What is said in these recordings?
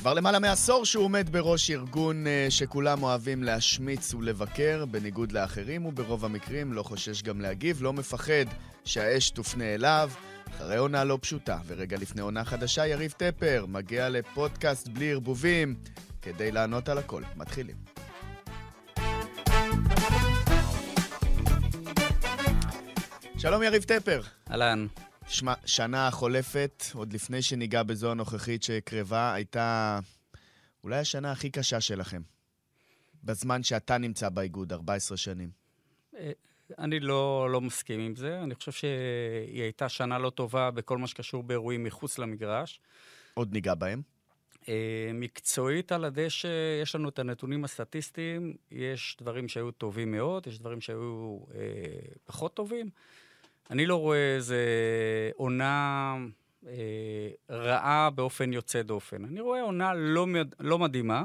כבר למעלה מעשור שהוא עומד בראש ארגון אה, שכולם אוהבים להשמיץ ולבקר, בניגוד לאחרים, וברוב המקרים לא חושש גם להגיב, לא מפחד שהאש תופנה אליו. אחרי עונה לא פשוטה, ורגע לפני עונה חדשה, יריב טפר מגיע לפודקאסט בלי ערבובים כדי לענות על הכל. מתחילים. שלום יריב טפר. אהלן. שמה, שנה חולפת, עוד לפני שניגע בזו הנוכחית שקרבה, הייתה אולי השנה הכי קשה שלכם. בזמן שאתה נמצא באיגוד, 14 שנים. אה, אני לא, לא מסכים עם זה. אני חושב שהיא הייתה שנה לא טובה בכל מה שקשור באירועים מחוץ למגרש. עוד ניגע בהם. אה, מקצועית על הדשא, יש לנו את הנתונים הסטטיסטיים, יש דברים שהיו טובים מאוד, יש דברים שהיו אה, פחות טובים. אני לא רואה איזה עונה אה, רעה באופן יוצא דופן. אני רואה עונה לא, לא מדהימה,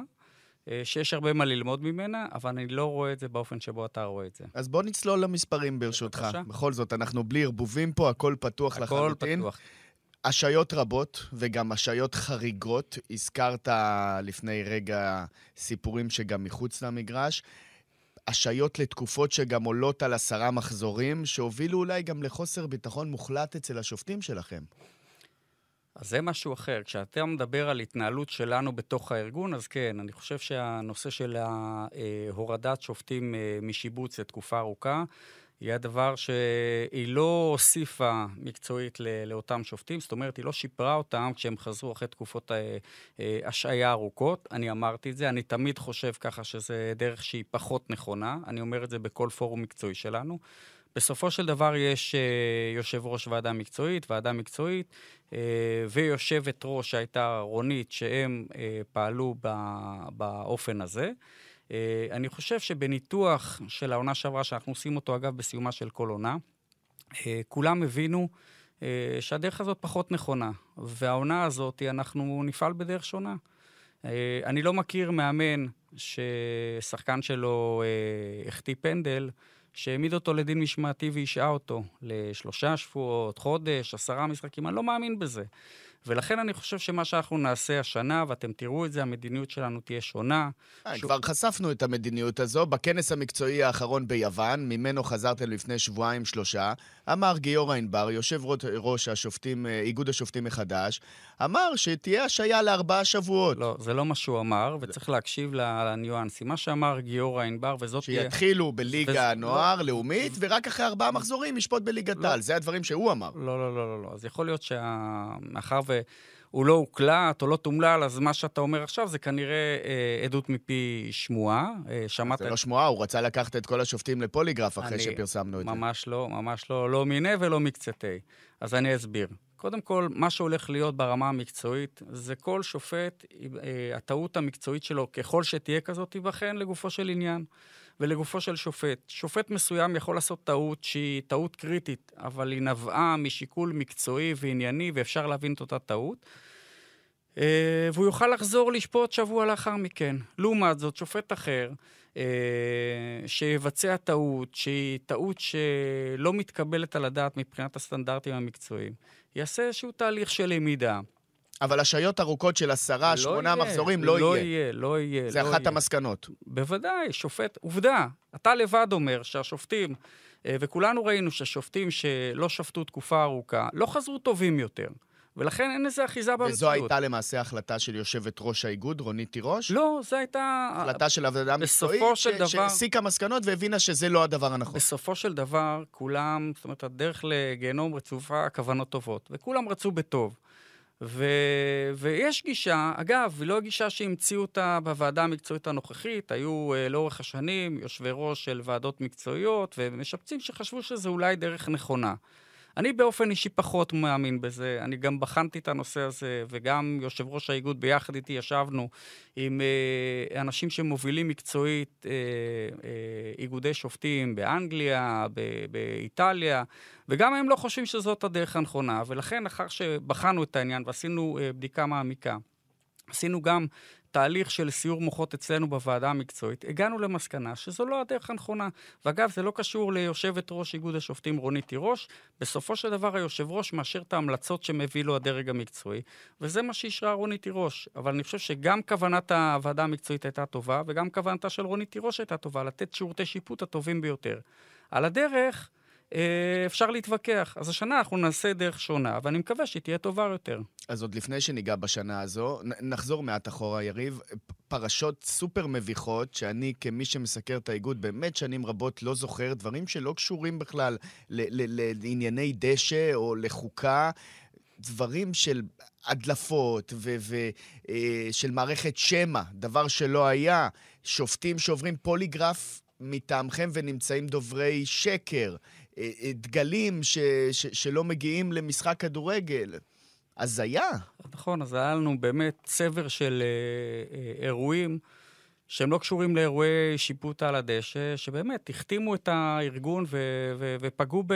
אה, שיש הרבה מה ללמוד ממנה, אבל אני לא רואה את זה באופן שבו אתה רואה את זה. אז בוא נצלול למספרים ברשותך. בבקשה. בכל זאת, אנחנו בלי ערבובים פה, הכל פתוח הכל לחלוטין. הכל פתוח. השעיות רבות וגם השעיות חריגות. הזכרת לפני רגע סיפורים שגם מחוץ למגרש. השעיות לתקופות שגם עולות על עשרה מחזורים, שהובילו אולי גם לחוסר ביטחון מוחלט אצל השופטים שלכם. אז זה משהו אחר. כשאתה מדבר על התנהלות שלנו בתוך הארגון, אז כן, אני חושב שהנושא של הורדת שופטים אה, משיבוץ לתקופה ארוכה, היא הדבר שהיא לא הוסיפה מקצועית לאותם שופטים, זאת אומרת, היא לא שיפרה אותם כשהם חזרו אחרי תקופות אה, אה, השעיה ארוכות. אני אמרתי את זה, אני תמיד חושב ככה שזה דרך שהיא פחות נכונה, אני אומר את זה בכל פורום מקצועי שלנו. בסופו של דבר יש uh, יושב ראש ועדה מקצועית, ועדה מקצועית, ויושבת ראש שהייתה רונית, שהם פעלו באופן הזה. אה, אני חושב שבניתוח של העונה שעברה, שאנחנו עושים אותו אגב בסיומה של כל עונה, אה, כולם הבינו אה, שהדרך הזאת פחות נכונה, והעונה הזאת, אנחנו נפעל בדרך שונה. אני לא מכיר מאמן ששחקן שלו החטיא פנדל, שהעמיד אותו לדין משמעתי והשעה אותו לשלושה שבועות, חודש, עשרה משחקים, אני לא מאמין בזה. ולכן אני חושב שמה שאנחנו נעשה השנה, ואתם תראו את זה, המדיניות שלנו תהיה שונה. אה, ש... כבר חשפנו את המדיניות הזו בכנס המקצועי האחרון ביוון, ממנו חזרתם לפני שבועיים-שלושה. אמר גיורא ענבר, יושב ראש השופטים, אה, איגוד השופטים מחדש, אמר שתהיה השעיה לארבעה שבועות. לא, זה לא מה שהוא אמר, וצריך להקשיב לניואנסים. מה שאמר גיורא ענבר, וזאת תהיה... שיתחילו בליגה וזה... לא... לאומית, ורק אחרי ארבעה מחזורים ישפוט בליגת לא. העל. זה הדברים שהוא אמר. לא, לא, לא, לא. לא. אז יכול להיות שמאחר שה... והוא לא הוקלט או לא תומלל, אז מה שאתה אומר עכשיו זה כנראה אה, עדות מפי שמועה. אה, שמעת... זה לא שמועה, הוא רצה לקחת את כל השופטים לפוליגרף אחרי אני, שפרסמנו את זה. ממש לא, ממש לא, לא מיניה ולא מקצתי. אז אני אסביר. קודם כל, מה שהולך להיות ברמה המקצועית, זה כל שופט, אה, הטעות המקצועית שלו, ככל שתהיה כזאת, תיבחן לגופו של עניין. ולגופו של שופט. שופט מסוים יכול לעשות טעות שהיא טעות קריטית, אבל היא נבעה משיקול מקצועי וענייני, ואפשר להבין את אותה טעות. אה, והוא יוכל לחזור לשפוט שבוע לאחר מכן. לעומת זאת, שופט אחר, אה, שיבצע טעות, שהיא טעות שלא מתקבלת על הדעת מבחינת הסטנדרטים המקצועיים, יעשה איזשהו תהליך של למידה. אבל השעיות ארוכות של עשרה, לא שמונה יהיה, מחזורים לא, לא יהיה. יהיה. לא יהיה, זה לא אחת יהיה. המסקנות. בוודאי, שופט, עובדה, אתה לבד אומר שהשופטים, אה, וכולנו ראינו שהשופטים שלא שפטו תקופה ארוכה, לא חזרו טובים יותר. ולכן אין לזה אחיזה במציאות. וזו הייתה למעשה החלטה של יושבת ראש האיגוד, רונית תירוש? לא, זו הייתה... החלטה של עבודה מקצועית, דבר... שהסיקה מסקנות והבינה שזה לא הדבר הנכון. בסופו של דבר, כולם, זאת אומרת, הדרך לגיהנום רצופה כוונות טובות, וכולם רצו בטוב. ו... ויש גישה, אגב, היא לא גישה שהמציאו אותה בוועדה המקצועית הנוכחית, היו uh, לאורך השנים יושבי ראש של ועדות מקצועיות ומשפצים שחשבו שזו אולי דרך נכונה. אני באופן אישי פחות מאמין בזה. אני גם בחנתי את הנושא הזה, וגם יושב ראש האיגוד ביחד איתי ישבנו עם אה, אנשים שמובילים מקצועית אה, אה, איגודי שופטים באנגליה, ב- באיטליה, וגם הם לא חושבים שזאת הדרך הנכונה, ולכן לאחר שבחנו את העניין ועשינו אה, בדיקה מעמיקה, עשינו גם תהליך של סיור מוחות אצלנו בוועדה המקצועית, הגענו למסקנה שזו לא הדרך הנכונה. ואגב, זה לא קשור ליושבת ראש איגוד השופטים רונית תירוש. בסופו של דבר היושב ראש מאשר את ההמלצות שמביא לו הדרג המקצועי, וזה מה שאישרה רונית תירוש. אבל אני חושב שגם כוונת הוועדה המקצועית הייתה טובה, וגם כוונתה של רונית תירוש הייתה טובה, לתת שירותי שיפוט הטובים ביותר. על הדרך, אפשר להתווכח. אז השנה אנחנו נעשה דרך שונה, ואני מקווה שהיא תהיה טובה יותר. אז עוד לפני שניגע בשנה הזו, נחזור מעט אחורה, יריב. פרשות סופר מביכות, שאני כמי שמסקר את האיגוד באמת שנים רבות לא זוכר, דברים שלא קשורים בכלל לענייני דשא או לחוקה. דברים של הדלפות ושל אה, מערכת שמע, דבר שלא היה. שופטים שעוברים פוליגרף מטעמכם ונמצאים דוברי שקר. אה, אה, דגלים ש, ש, שלא מגיעים למשחק כדורגל. הזיה. נכון, אז היה לנו באמת צבר של אה, אה, אירועים שהם לא קשורים לאירועי שיפוט על הדשא, שבאמת החתימו את הארגון ו, ו, ופגעו, ב,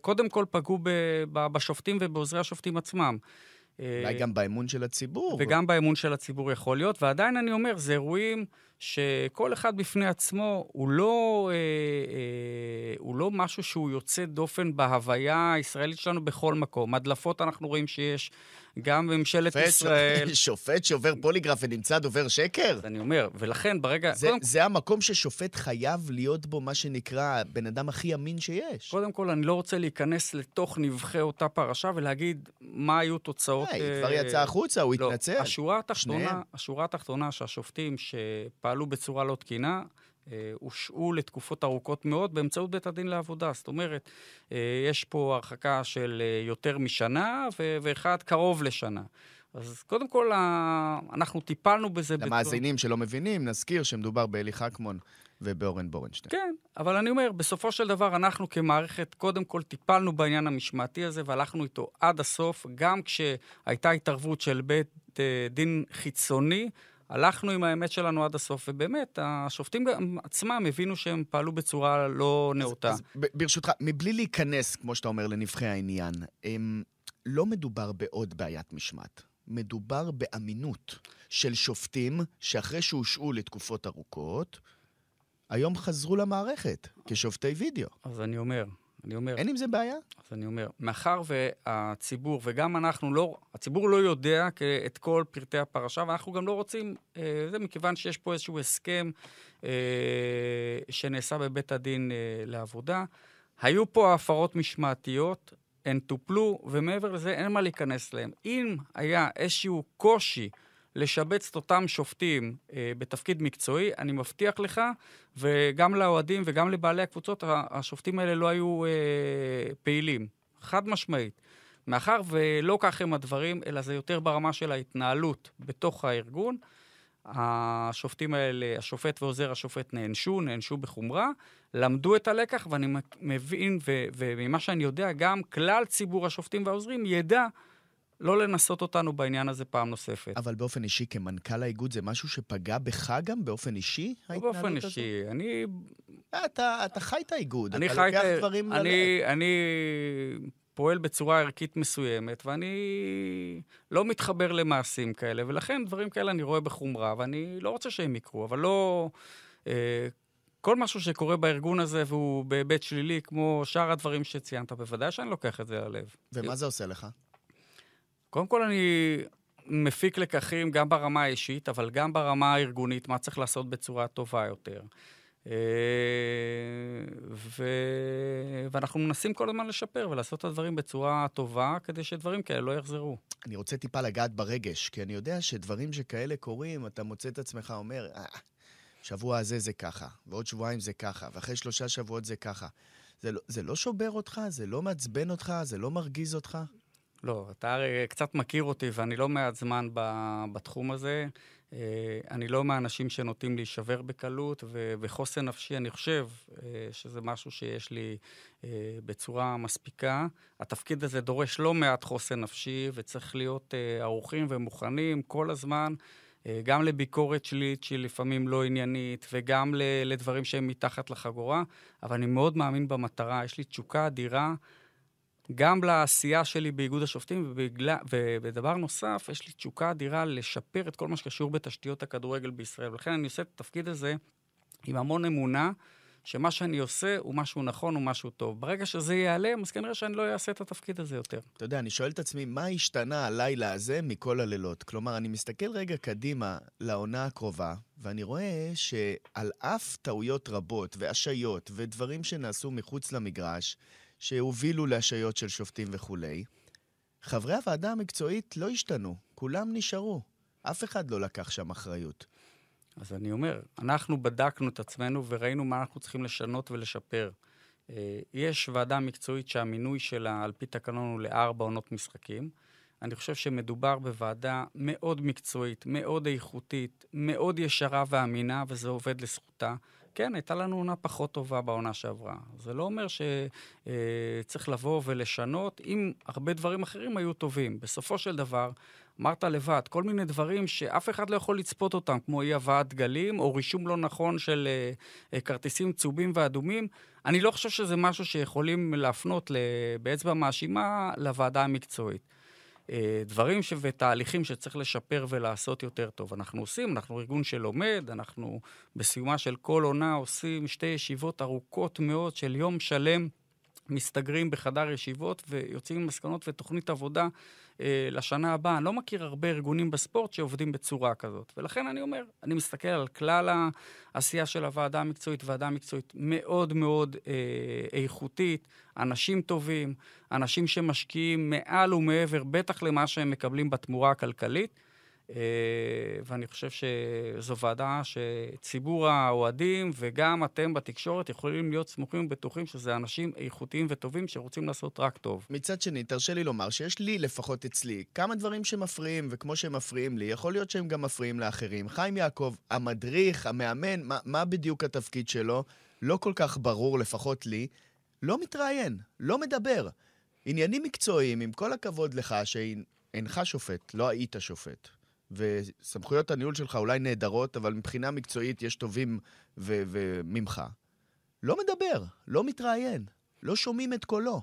קודם כל פגעו ב, ב, בשופטים ובעוזרי השופטים עצמם. אולי גם באמון של הציבור. וגם באמון של הציבור יכול להיות, ועדיין אני אומר, זה אירועים שכל אחד בפני עצמו הוא לא, אה, אה, הוא לא משהו שהוא יוצא דופן בהוויה הישראלית שלנו בכל מקום. הדלפות אנחנו רואים שיש גם בממשלת שופט, ישראל... שופט שעובר פוליגרף ונמצא דובר שקר? אני אומר, ולכן ברגע... זה, קודם... זה המקום ששופט חייב להיות בו מה שנקרא הבן אדם הכי אמין שיש. קודם כל, אני לא רוצה להיכנס לתוך נבחי אותה פרשה ולהגיד מה היו תוצאות... היא כבר אה, יצאה החוצה, הוא לא, התנצל. השורה התחתונה, השורה התחתונה שהשופטים שפעלו בצורה לא תקינה, אה, הושעו לתקופות ארוכות מאוד באמצעות בית הדין לעבודה. זאת אומרת, אה, יש פה הרחקה של אה, יותר משנה ואחד קרוב לשנה. אז קודם כל, אנחנו טיפלנו בזה בצורה... למאזינים שלא מבינים, נזכיר שמדובר באלי חכמון ובאורן בורנשטיין. כן, אבל אני אומר, בסופו של דבר, אנחנו כמערכת, קודם כל טיפלנו בעניין המשמעתי הזה והלכנו איתו עד הסוף, גם כשהייתה התערבות של בית דין חיצוני. הלכנו עם האמת שלנו עד הסוף, ובאמת, השופטים עצמם הבינו שהם פעלו בצורה לא נאותה. אז, אז ברשותך, מבלי להיכנס, כמו שאתה אומר, לנבחי העניין, הם, לא מדובר בעוד בעיית משמעת. מדובר באמינות של שופטים שאחרי שהושעו לתקופות ארוכות, היום חזרו למערכת כשופטי וידאו. אז אני אומר, אני אומר... אין עם זה בעיה? אז אני אומר, מאחר והציבור, וגם אנחנו לא, הציבור לא יודע את כל פרטי הפרשה, ואנחנו גם לא רוצים, אה, זה מכיוון שיש פה איזשהו הסכם אה, שנעשה בבית הדין אה, לעבודה. היו פה הפרות משמעתיות, הן טופלו, ומעבר לזה אין מה להיכנס אליהן. אם היה איזשהו קושי לשבץ את אותם שופטים אה, בתפקיד מקצועי, אני מבטיח לך, וגם לאוהדים וגם לבעלי הקבוצות, השופטים האלה לא היו אה, פעילים. חד משמעית. מאחר ולא כך הם הדברים, אלא זה יותר ברמה של ההתנהלות בתוך הארגון, השופטים האלה, השופט ועוזר השופט נענשו, נענשו בחומרה, למדו את הלקח, ואני מבין, וממה שאני יודע, גם כלל ציבור השופטים והעוזרים ידע לא לנסות אותנו בעניין הזה פעם נוספת. אבל באופן אישי, כמנכ"ל האיגוד, זה משהו שפגע בך גם באופן אישי, לא באופן אישי, הזו? אני... אתה, אתה חי את האיגוד, אתה לוקח את... דברים אני, ללב. אני פועל בצורה ערכית מסוימת, ואני לא מתחבר למעשים כאלה, ולכן דברים כאלה אני רואה בחומרה, ואני לא רוצה שהם יקרו, אבל לא... אה, כל משהו שקורה בארגון הזה והוא בהיבט שלילי, כמו שאר הדברים שציינת, בוודאי שאני לוקח את זה ללב. ומה זה עושה לך? קודם כל אני מפיק לקחים גם ברמה האישית, אבל גם ברמה הארגונית, מה צריך לעשות בצורה טובה יותר. אה, ו... ואנחנו מנסים כל הזמן לשפר ולעשות את הדברים בצורה טובה, כדי שדברים כאלה לא יחזרו. אני רוצה טיפה לגעת ברגש, כי אני יודע שדברים שכאלה קורים, אתה מוצא את עצמך אומר, אה, שבוע הזה זה ככה, ועוד שבועיים זה ככה, ואחרי שלושה שבועות זה ככה. זה לא, זה לא שובר אותך? זה לא מעצבן אותך? זה לא מרגיז אותך? לא, אתה הרי קצת מכיר אותי ואני לא מעט זמן בתחום הזה. אה, אני לא מהאנשים שנוטים להישבר בקלות, וחוסן נפשי, אני חושב אה, שזה משהו שיש לי אה, בצורה מספיקה. התפקיד הזה דורש לא מעט חוסן נפשי, וצריך להיות ערוכים ומוכנים כל הזמן. גם לביקורת שלילית שהיא לפעמים לא עניינית, וגם לדברים שהם מתחת לחגורה, אבל אני מאוד מאמין במטרה. יש לי תשוקה אדירה גם לעשייה שלי באיגוד השופטים, ובגלל, ודבר נוסף, יש לי תשוקה אדירה לשפר את כל מה שקשור בתשתיות הכדורגל בישראל. ולכן אני עושה את התפקיד הזה עם המון אמונה. שמה שאני עושה הוא משהו נכון, הוא משהו טוב. ברגע שזה ייעלם, אז כנראה שאני לא אעשה את התפקיד הזה יותר. אתה יודע, אני שואל את עצמי, מה השתנה הלילה הזה מכל הלילות? כלומר, אני מסתכל רגע קדימה לעונה הקרובה, ואני רואה שעל אף טעויות רבות והשעיות ודברים שנעשו מחוץ למגרש, שהובילו להשעיות של שופטים וכולי, חברי הוועדה המקצועית לא השתנו, כולם נשארו. אף אחד לא לקח שם אחריות. אז אני אומר, אנחנו בדקנו את עצמנו וראינו מה אנחנו צריכים לשנות ולשפר. אה, יש ועדה מקצועית שהמינוי שלה על פי תקנון הוא לארבע עונות משחקים. אני חושב שמדובר בוועדה מאוד מקצועית, מאוד איכותית, מאוד ישרה ואמינה, וזה עובד לזכותה. כן, הייתה לנו עונה פחות טובה בעונה שעברה. זה לא אומר שצריך אה, לבוא ולשנות, אם הרבה דברים אחרים היו טובים. בסופו של דבר, אמרת לבד, כל מיני דברים שאף אחד לא יכול לצפות אותם, כמו אי הבאת דגלים, או רישום לא נכון של uh, uh, כרטיסים צהובים ואדומים. אני לא חושב שזה משהו שיכולים להפנות באצבע מאשימה לוועדה המקצועית. Uh, דברים ש... ותהליכים שצריך לשפר ולעשות יותר טוב. אנחנו עושים, אנחנו ארגון שלומד, אנחנו בסיומה של כל עונה עושים שתי ישיבות ארוכות מאוד של יום שלם, מסתגרים בחדר ישיבות ויוצאים עם מסקנות ותוכנית עבודה אה, לשנה הבאה. אני לא מכיר הרבה ארגונים בספורט שעובדים בצורה כזאת. ולכן אני אומר, אני מסתכל על כלל העשייה של הוועדה המקצועית, ועדה מקצועית מאוד מאוד אה, איכותית, אנשים טובים, אנשים שמשקיעים מעל ומעבר, בטח למה שהם מקבלים בתמורה הכלכלית. אה, ואני חושב שזו ועדה שציבור האוהדים וגם אתם בתקשורת יכולים להיות סמוכים ובטוחים שזה אנשים איכותיים וטובים שרוצים לעשות רק טוב. מצד שני, תרשה לי לומר שיש לי, לפחות אצלי, כמה דברים שמפריעים, וכמו שהם מפריעים לי, יכול להיות שהם גם מפריעים לאחרים. חיים יעקב, המדריך, המאמן, מה, מה בדיוק התפקיד שלו? לא כל כך ברור, לפחות לי. לא מתראיין, לא מדבר. עניינים מקצועיים, עם כל הכבוד לך, שאינך שופט, לא היית שופט. וסמכויות הניהול שלך אולי נהדרות, אבל מבחינה מקצועית יש טובים וממך. לא מדבר, לא מתראיין, לא שומעים את קולו.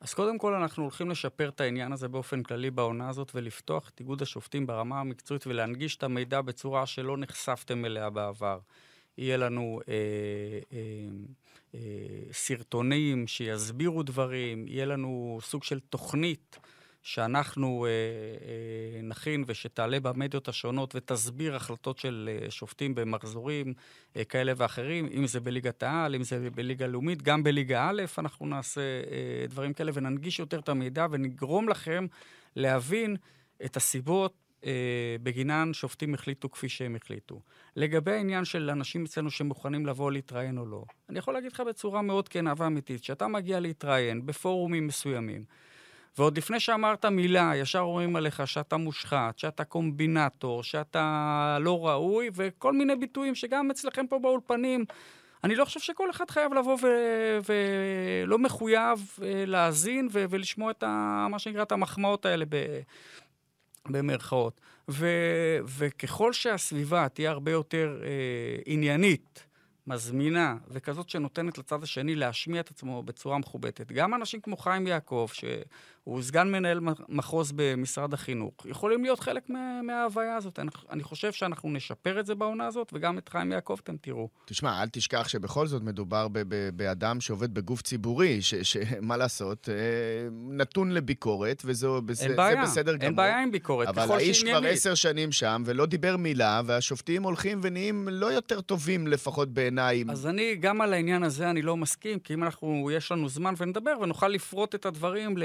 אז קודם כל אנחנו הולכים לשפר את העניין הזה באופן כללי בעונה הזאת ולפתוח את איגוד השופטים ברמה המקצועית ולהנגיש את המידע בצורה שלא נחשפתם אליה בעבר. יהיה לנו אה, אה, אה, סרטונים שיסבירו דברים, יהיה לנו סוג של תוכנית שאנחנו אה, אה, נכין ושתעלה במדיות השונות ותסביר החלטות של אה, שופטים במחזורים אה, כאלה ואחרים, אם זה בליגת העל, אם זה בליגה לאומית, גם בליגה א', אנחנו נעשה אה, דברים כאלה וננגיש יותר את המידע ונגרום לכם להבין את הסיבות אה, בגינן שופטים החליטו כפי שהם החליטו. לגבי העניין של אנשים אצלנו שמוכנים לבוא להתראיין או לא, אני יכול להגיד לך בצורה מאוד כנה ואמיתית, כשאתה מגיע להתראיין בפורומים מסוימים, ועוד לפני שאמרת מילה, ישר אומרים עליך שאתה מושחת, שאתה קומבינטור, שאתה לא ראוי, וכל מיני ביטויים שגם אצלכם פה באולפנים. אני לא חושב שכל אחד חייב לבוא ו- ולא מחויב אה, להאזין ו- ולשמוע את ה- מה שנקרא את המחמאות האלה ב- במרכאות. ו- וככל שהסביבה תהיה הרבה יותר אה, עניינית, מזמינה וכזאת שנותנת לצד השני להשמיע את עצמו בצורה מכובדת. גם אנשים כמו חיים יעקב, שהוא סגן מנהל מחוז במשרד החינוך, יכולים להיות חלק מה, מההוויה הזאת. אני, אני חושב שאנחנו נשפר את זה בעונה הזאת, וגם את חיים יעקב אתם תראו. תשמע, אל תשכח שבכל זאת מדובר ב- ב- באדם שעובד בגוף ציבורי, שמה לעשות, אה, נתון לביקורת, וזה אין בעיה, בסדר גמור. אין בעיה עם ביקורת, אבל האיש כבר עשר שנים שם ולא דיבר מילה, והשופטים הולכים ונהיים לא יותר טובים לפחות בעיניי. אז אני, גם על העניין הזה אני לא מסכים, כי אם אנחנו, יש לנו זמן ונדבר ונוכל לפרוט את הדברים ל...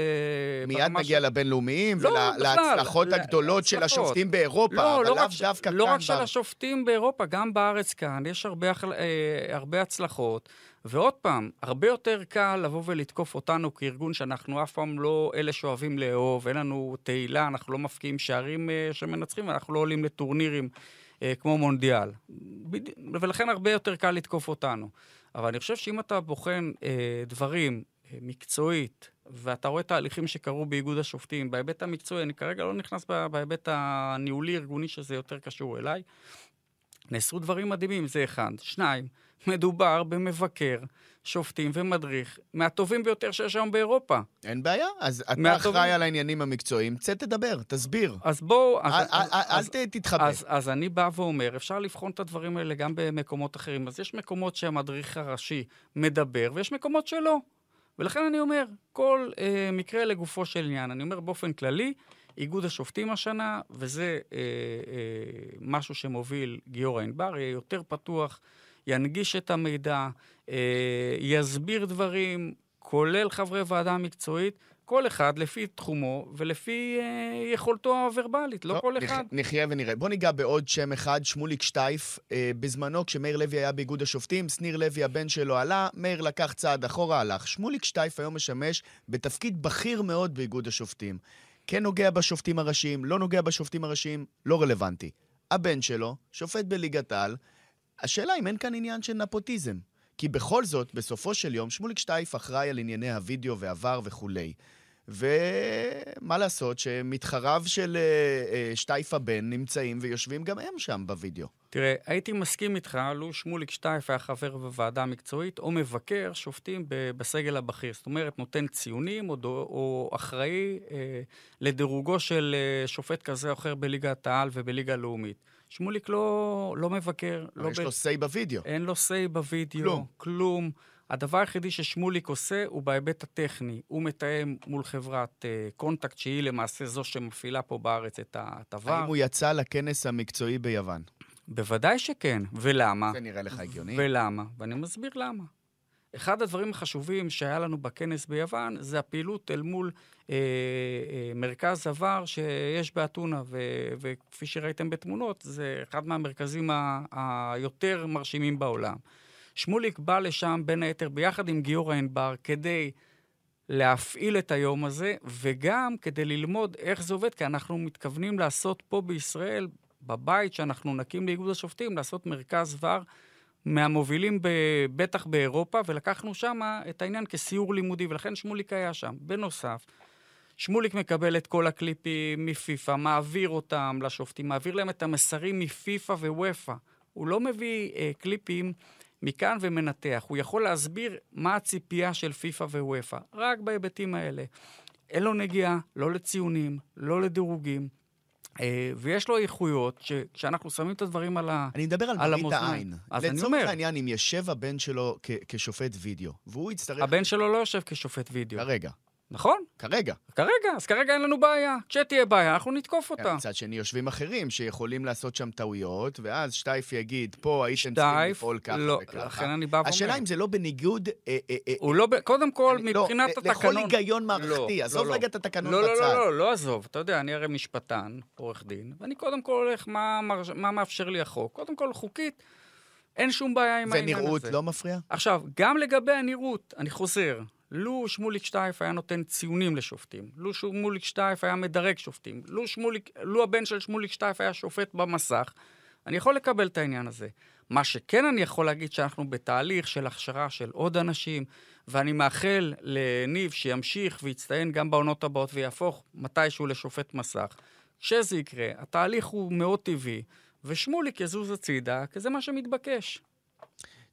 מיד נגיע ש... לבינלאומיים לא, ולהצלחות הגדולות של השופטים באירופה, לא, אבל לא לאו דווקא לא כאן. לא רק של השופטים באירופה, גם בארץ כאן יש הרבה, אה, הרבה הצלחות. ועוד פעם, הרבה יותר קל לבוא ולתקוף אותנו כארגון שאנחנו אף פעם לא אלה שאוהבים לאהוב, אין לנו תהילה, אנחנו לא מפקיעים שערים אה, שמנצחים, ואנחנו לא עולים לטורנירים אה, כמו מונדיאל. בד... ולכן הרבה יותר קל לתקוף אותנו. אבל אני חושב שאם אתה בוחן אה, דברים אה, מקצועית, ואתה רואה תהליכים שקרו באיגוד השופטים, בהיבט המקצועי, אני כרגע לא נכנס בהיבט הניהולי-ארגוני שזה יותר קשור אליי, נעשו דברים מדהימים, זה אחד. שניים, מדובר במבקר שופטים ומדריך מהטובים ביותר שיש היום באירופה. אין בעיה, אז אתה מהטובים... אחראי על העניינים המקצועיים, צא תדבר, תסביר. אז בואו... אל, אז, אל, אל תתחבא. אז, אז אני בא ואומר, אפשר לבחון את הדברים האלה גם במקומות אחרים. אז יש מקומות שהמדריך הראשי מדבר, ויש מקומות שלא. ולכן אני אומר, כל אה, מקרה לגופו של עניין. אני אומר באופן כללי, איגוד השופטים השנה, וזה אה, אה, משהו שמוביל גיורא ענבר, יהיה יותר פתוח, ינגיש את המידע, אה, יסביר דברים, כולל חברי ועדה מקצועית, כל אחד לפי תחומו ולפי אה, יכולתו הוורבלית, לא, לא כל אחד. נחיה ונראה. בוא ניגע בעוד שם אחד, שמוליק שטייף. אה, בזמנו, כשמאיר לוי היה באיגוד השופטים, שניר לוי, הבן שלו, עלה, מאיר לקח צעד אחורה, הלך. שמוליק שטייף היום משמש בתפקיד בכיר מאוד באיגוד השופטים. כן נוגע בשופטים הראשיים, לא נוגע בשופטים הראשיים, לא רלוונטי. הבן שלו, שופט בליגת העל, השאלה אם אין כאן עניין של נפוטיזם. כי בכל זאת, בסופו של יום, שמוליק שטייף אחראי על ענייני הוידאו ועבר וכולי. ומה לעשות שמתחריו של אה, אה, שטייף הבן נמצאים ויושבים גם הם שם בווידאו. תראה, הייתי מסכים איתך, לו שמוליק שטייף היה חבר בוועדה המקצועית, או מבקר שופטים בסגל הבכיר. זאת אומרת, נותן ציונים, או, או אחראי אה, לדירוגו של אה, שופט כזה או אחר בליגת העל ובליגה הלאומית. שמוליק לא, לא מבקר. לא יש ב... לו say בווידאו. אין לו say בווידאו. כלום. כלום. הדבר היחידי ששמוליק עושה הוא בהיבט הטכני. הוא מתאם מול חברת uh, קונטקט, שהיא למעשה זו שמפעילה פה בארץ את ההטבה. האם הוא יצא לכנס המקצועי ביוון? בוודאי שכן. ולמה? זה נראה לך הגיוני. ולמה? ואני מסביר למה. אחד הדברים החשובים שהיה לנו בכנס ביוון זה הפעילות אל מול אה, אה, מרכז עבר שיש באתונה, ו- וכפי שראיתם בתמונות, זה אחד מהמרכזים ה- היותר מרשימים בעולם. שמוליק בא לשם בין היתר ביחד עם גיורא ענבר כדי להפעיל את היום הזה, וגם כדי ללמוד איך זה עובד, כי אנחנו מתכוונים לעשות פה בישראל, בבית שאנחנו נקים לאיגוד השופטים, לעשות מרכז ור. מהמובילים ב, בטח באירופה, ולקחנו שם את העניין כסיור לימודי, ולכן שמוליק היה שם. בנוסף, שמוליק מקבל את כל הקליפים מפיפ"א, מעביר אותם לשופטים, מעביר להם את המסרים מפיפ"א ווופ"א. הוא לא מביא אה, קליפים מכאן ומנתח, הוא יכול להסביר מה הציפייה של פיפ"א ווופ"א, רק בהיבטים האלה. אין לו נגיעה, לא לציונים, לא לדירוגים. אה, ויש לו איכויות, שכשאנחנו שמים את הדברים על המאזניים... אני מדבר על מראית העין. אז אני אומר... לצורך העניין, אם יושב הבן שלו כשופט וידאו, והוא יצטרך... הבן שלו לא יושב כשופט וידאו. כרגע. נכון? כרגע. כרגע, אז כרגע אין לנו בעיה. כשתהיה בעיה, אנחנו נתקוף אותה. מצד שני, יושבים אחרים שיכולים לעשות שם טעויות, ואז שטייף יגיד, פה הייתם צריכים לפעול ככה לא, וככה. לכן אני בא ואומר. השאלה אם זה לא בניגוד... אה, אה, אה, הוא לא, קודם כל, אני, לא, מבחינת לא, התקנון... לכל היגיון מערכתי, לא, עזוב לא, רגע את התקנון לא, בצד. לא, לא, לא, לא עזוב. אתה יודע, אני הרי משפטן, עורך דין, ואני קודם כל הולך מה, מה מאפשר לי החוק. קודם כל, חוקית, אין שום בעיה עם העניין הזה. ונראות לא מפריע? עכשיו, גם לגבי הנראות, אני חוזר. לו שמוליק שטייף היה נותן ציונים לשופטים, לו שמוליק שטייף היה מדרג שופטים, לו, שמוליק, לו הבן של שמוליק שטייף היה שופט במסך, אני יכול לקבל את העניין הזה. מה שכן אני יכול להגיד שאנחנו בתהליך של הכשרה של עוד אנשים, ואני מאחל לניב שימשיך ויצטיין גם בעונות הבאות ויהפוך מתישהו לשופט מסך. כשזה יקרה, התהליך הוא מאוד טבעי, ושמוליק יזוז הצידה, כי זה מה שמתבקש.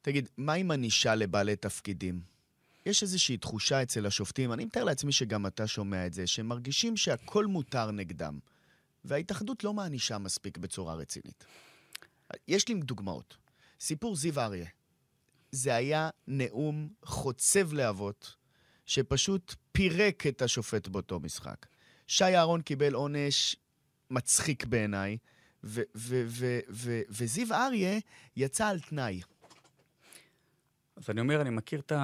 תגיד, מה עם ענישה לבעלי תפקידים? יש איזושהי תחושה אצל השופטים, אני מתאר לעצמי שגם אתה שומע את זה, שהם מרגישים שהכל מותר נגדם, וההתאחדות לא מענישה מספיק בצורה רצינית. יש לי דוגמאות. סיפור זיו אריה. זה היה נאום חוצב להבות, שפשוט פירק את השופט באותו משחק. שי אהרון קיבל עונש מצחיק בעיניי, וזיו אריה יצא על תנאי. אז אני אומר, אני מכיר את ה...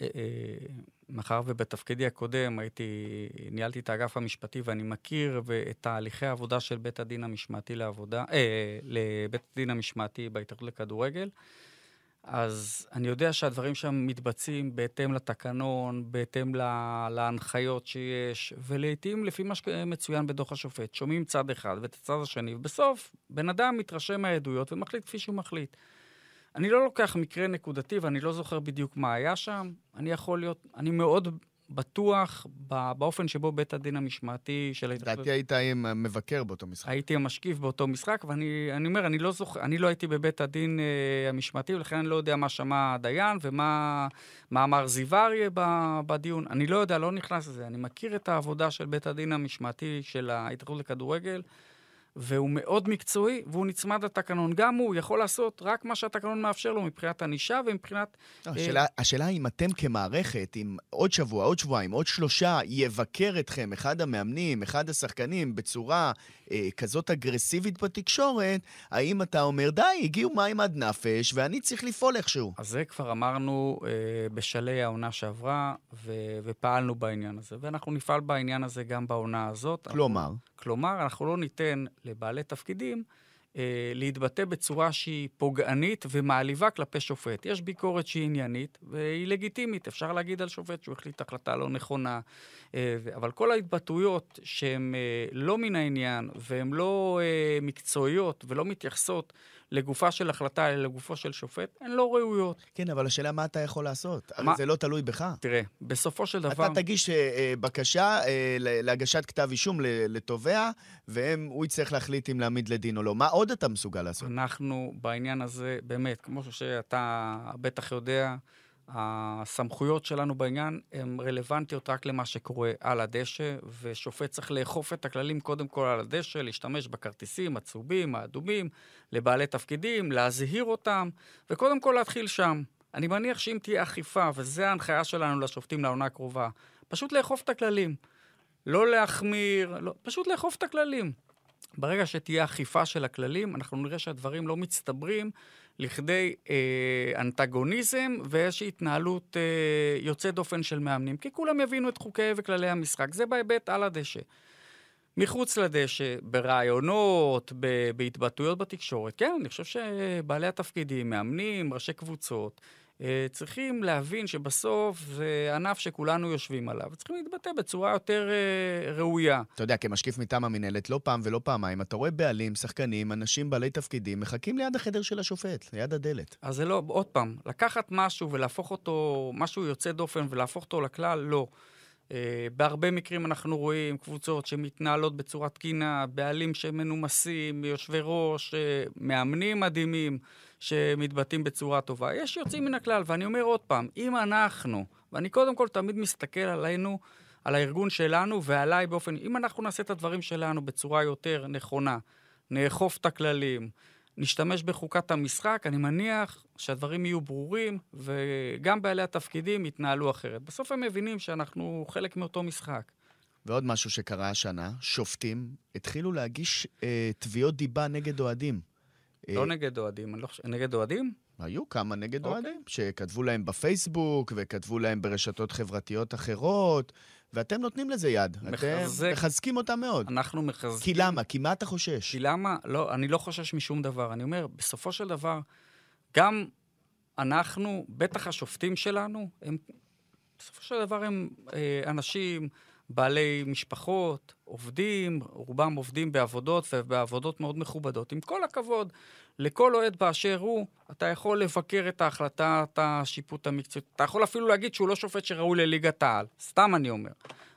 אה, אה, מאחר ובתפקידי הקודם הייתי, ניהלתי את האגף המשפטי ואני מכיר את תהליכי העבודה של בית הדין המשמעתי לעבודה, אה, לבית הדין המשמעתי בהתאחדות לכדורגל, אז אני יודע שהדברים שם מתבצעים בהתאם לתקנון, בהתאם לה, להנחיות שיש, ולעיתים לפי מה שמצוין בדוח השופט. שומעים צד אחד ואת הצד השני, ובסוף בן אדם מתרשם מהעדויות ומחליט כפי שהוא מחליט. אני לא לוקח מקרה נקודתי ואני לא זוכר בדיוק מה היה שם. אני יכול להיות, אני מאוד בטוח באופן שבו בית הדין המשמעתי של ההתאחדות... לדעתי היית עם מבקר באותו משחק. הייתי המשקיף באותו משחק, ואני אומר, אני לא זוכר, אני לא הייתי בבית הדין אה, המשמעתי, ולכן אני לא יודע מה שמע הדיין ומה אמר זיו אריה בדיון. אני לא יודע, לא נכנס לזה. אני מכיר את העבודה של בית הדין המשמעתי של ההתאחדות לכדורגל. והוא מאוד מקצועי, והוא נצמד לתקנון. גם הוא יכול לעשות רק מה שהתקנון מאפשר לו מבחינת ענישה ומבחינת... לא, אה, השאלה, השאלה אם אתם כמערכת, אם עוד שבוע, עוד שבועיים, עוד שלושה, יבקר אתכם אחד המאמנים, אחד השחקנים, בצורה אה, כזאת אגרסיבית בתקשורת, האם אתה אומר, די, הגיעו מים עד נפש, ואני צריך לפעול איכשהו? אז זה כבר אמרנו אה, בשלהי העונה שעברה, ו- ופעלנו בעניין הזה. ואנחנו נפעל בעניין הזה גם בעונה הזאת. כלומר? אנחנו, כלומר, אנחנו לא ניתן לבעלי תפקידים אה, להתבטא בצורה שהיא פוגענית ומעליבה כלפי שופט. יש ביקורת שהיא עניינית והיא לגיטימית. אפשר להגיד על שופט שהוא החליט החלטה לא נכונה, אה, אבל כל ההתבטאויות שהן אה, לא מן העניין והן לא אה, מקצועיות ולא מתייחסות לגופה של החלטה, אלא לגופו של שופט, הן לא ראויות. כן, אבל השאלה מה אתה יכול לעשות? מה? הרי זה לא תלוי בך. תראה, בסופו של דבר... אתה תגיש אה, אה בקשה אה, להגשת כתב אישום לתובע, והוא יצטרך להחליט אם להעמיד לדין או לא. מה עוד אתה מסוגל לעשות? אנחנו בעניין הזה, באמת, כמו שאתה בטח יודע, הסמכויות שלנו בעניין הן רלוונטיות רק למה שקורה על הדשא, ושופט צריך לאכוף את הכללים קודם כל על הדשא, להשתמש בכרטיסים הצהובים, האדומים, לבעלי תפקידים, להזהיר אותם, וקודם כל להתחיל שם. אני מניח שאם תהיה אכיפה, וזו ההנחיה שלנו לשופטים לעונה הקרובה, פשוט לאכוף את הכללים. לא להחמיר, לא, פשוט לאכוף את הכללים. ברגע שתהיה אכיפה של הכללים, אנחנו נראה שהדברים לא מצטברים לכדי אה, אנטגוניזם ואיזושהי התנהלות אה, יוצאת דופן של מאמנים, כי כולם יבינו את חוקי וכללי המשחק. זה בהיבט על הדשא. מחוץ לדשא, ברעיונות, בהתבטאויות בתקשורת, כן, אני חושב שבעלי התפקידים, מאמנים, ראשי קבוצות, צריכים להבין שבסוף זה ענף שכולנו יושבים עליו, וצריכים להתבטא בצורה יותר אה, ראויה. אתה יודע, כמשקיף מטעם המינהלת, לא פעם ולא פעמיים, אתה רואה בעלים, שחקנים, אנשים בעלי תפקידים, מחכים ליד החדר של השופט, ליד הדלת. אז זה לא, עוד פעם, לקחת משהו ולהפוך אותו, משהו יוצא דופן ולהפוך אותו לכלל, לא. Uh, בהרבה מקרים אנחנו רואים קבוצות שמתנהלות בצורה תקינה, בעלים שמנומסים, יושבי ראש, מאמנים מדהימים. שמתבטאים בצורה טובה. יש יוצאים מן הכלל, ואני אומר עוד פעם, אם אנחנו, ואני קודם כל תמיד מסתכל עלינו, על הארגון שלנו ועליי באופן, אם אנחנו נעשה את הדברים שלנו בצורה יותר נכונה, נאכוף את הכללים, נשתמש בחוקת המשחק, אני מניח שהדברים יהיו ברורים, וגם בעלי התפקידים יתנהלו אחרת. בסוף הם מבינים שאנחנו חלק מאותו משחק. ועוד משהו שקרה השנה, שופטים התחילו להגיש אה, תביעות דיבה נגד אוהדים. לא אה, נגד אוהדים, אני לא חושב... נגד אוהדים? היו כמה נגד אוהדים, אוקיי. שכתבו להם בפייסבוק, וכתבו להם ברשתות חברתיות אחרות, ואתם נותנים לזה יד. מחזק. אתם מחזקים אותם מאוד. אנחנו מחזקים. כי למה? כי מה אתה חושש? כי למה? לא, אני לא חושש משום דבר. אני אומר, בסופו של דבר, גם אנחנו, בטח השופטים שלנו, הם, בסופו של דבר הם אה, אנשים... בעלי משפחות, עובדים, רובם עובדים בעבודות ובעבודות מאוד מכובדות. עם כל הכבוד לכל אוהד באשר הוא, אתה יכול לבקר את ההחלטת השיפוט המקצועית. אתה יכול אפילו להגיד שהוא לא שופט שראוי לליגת העל. סתם אני אומר.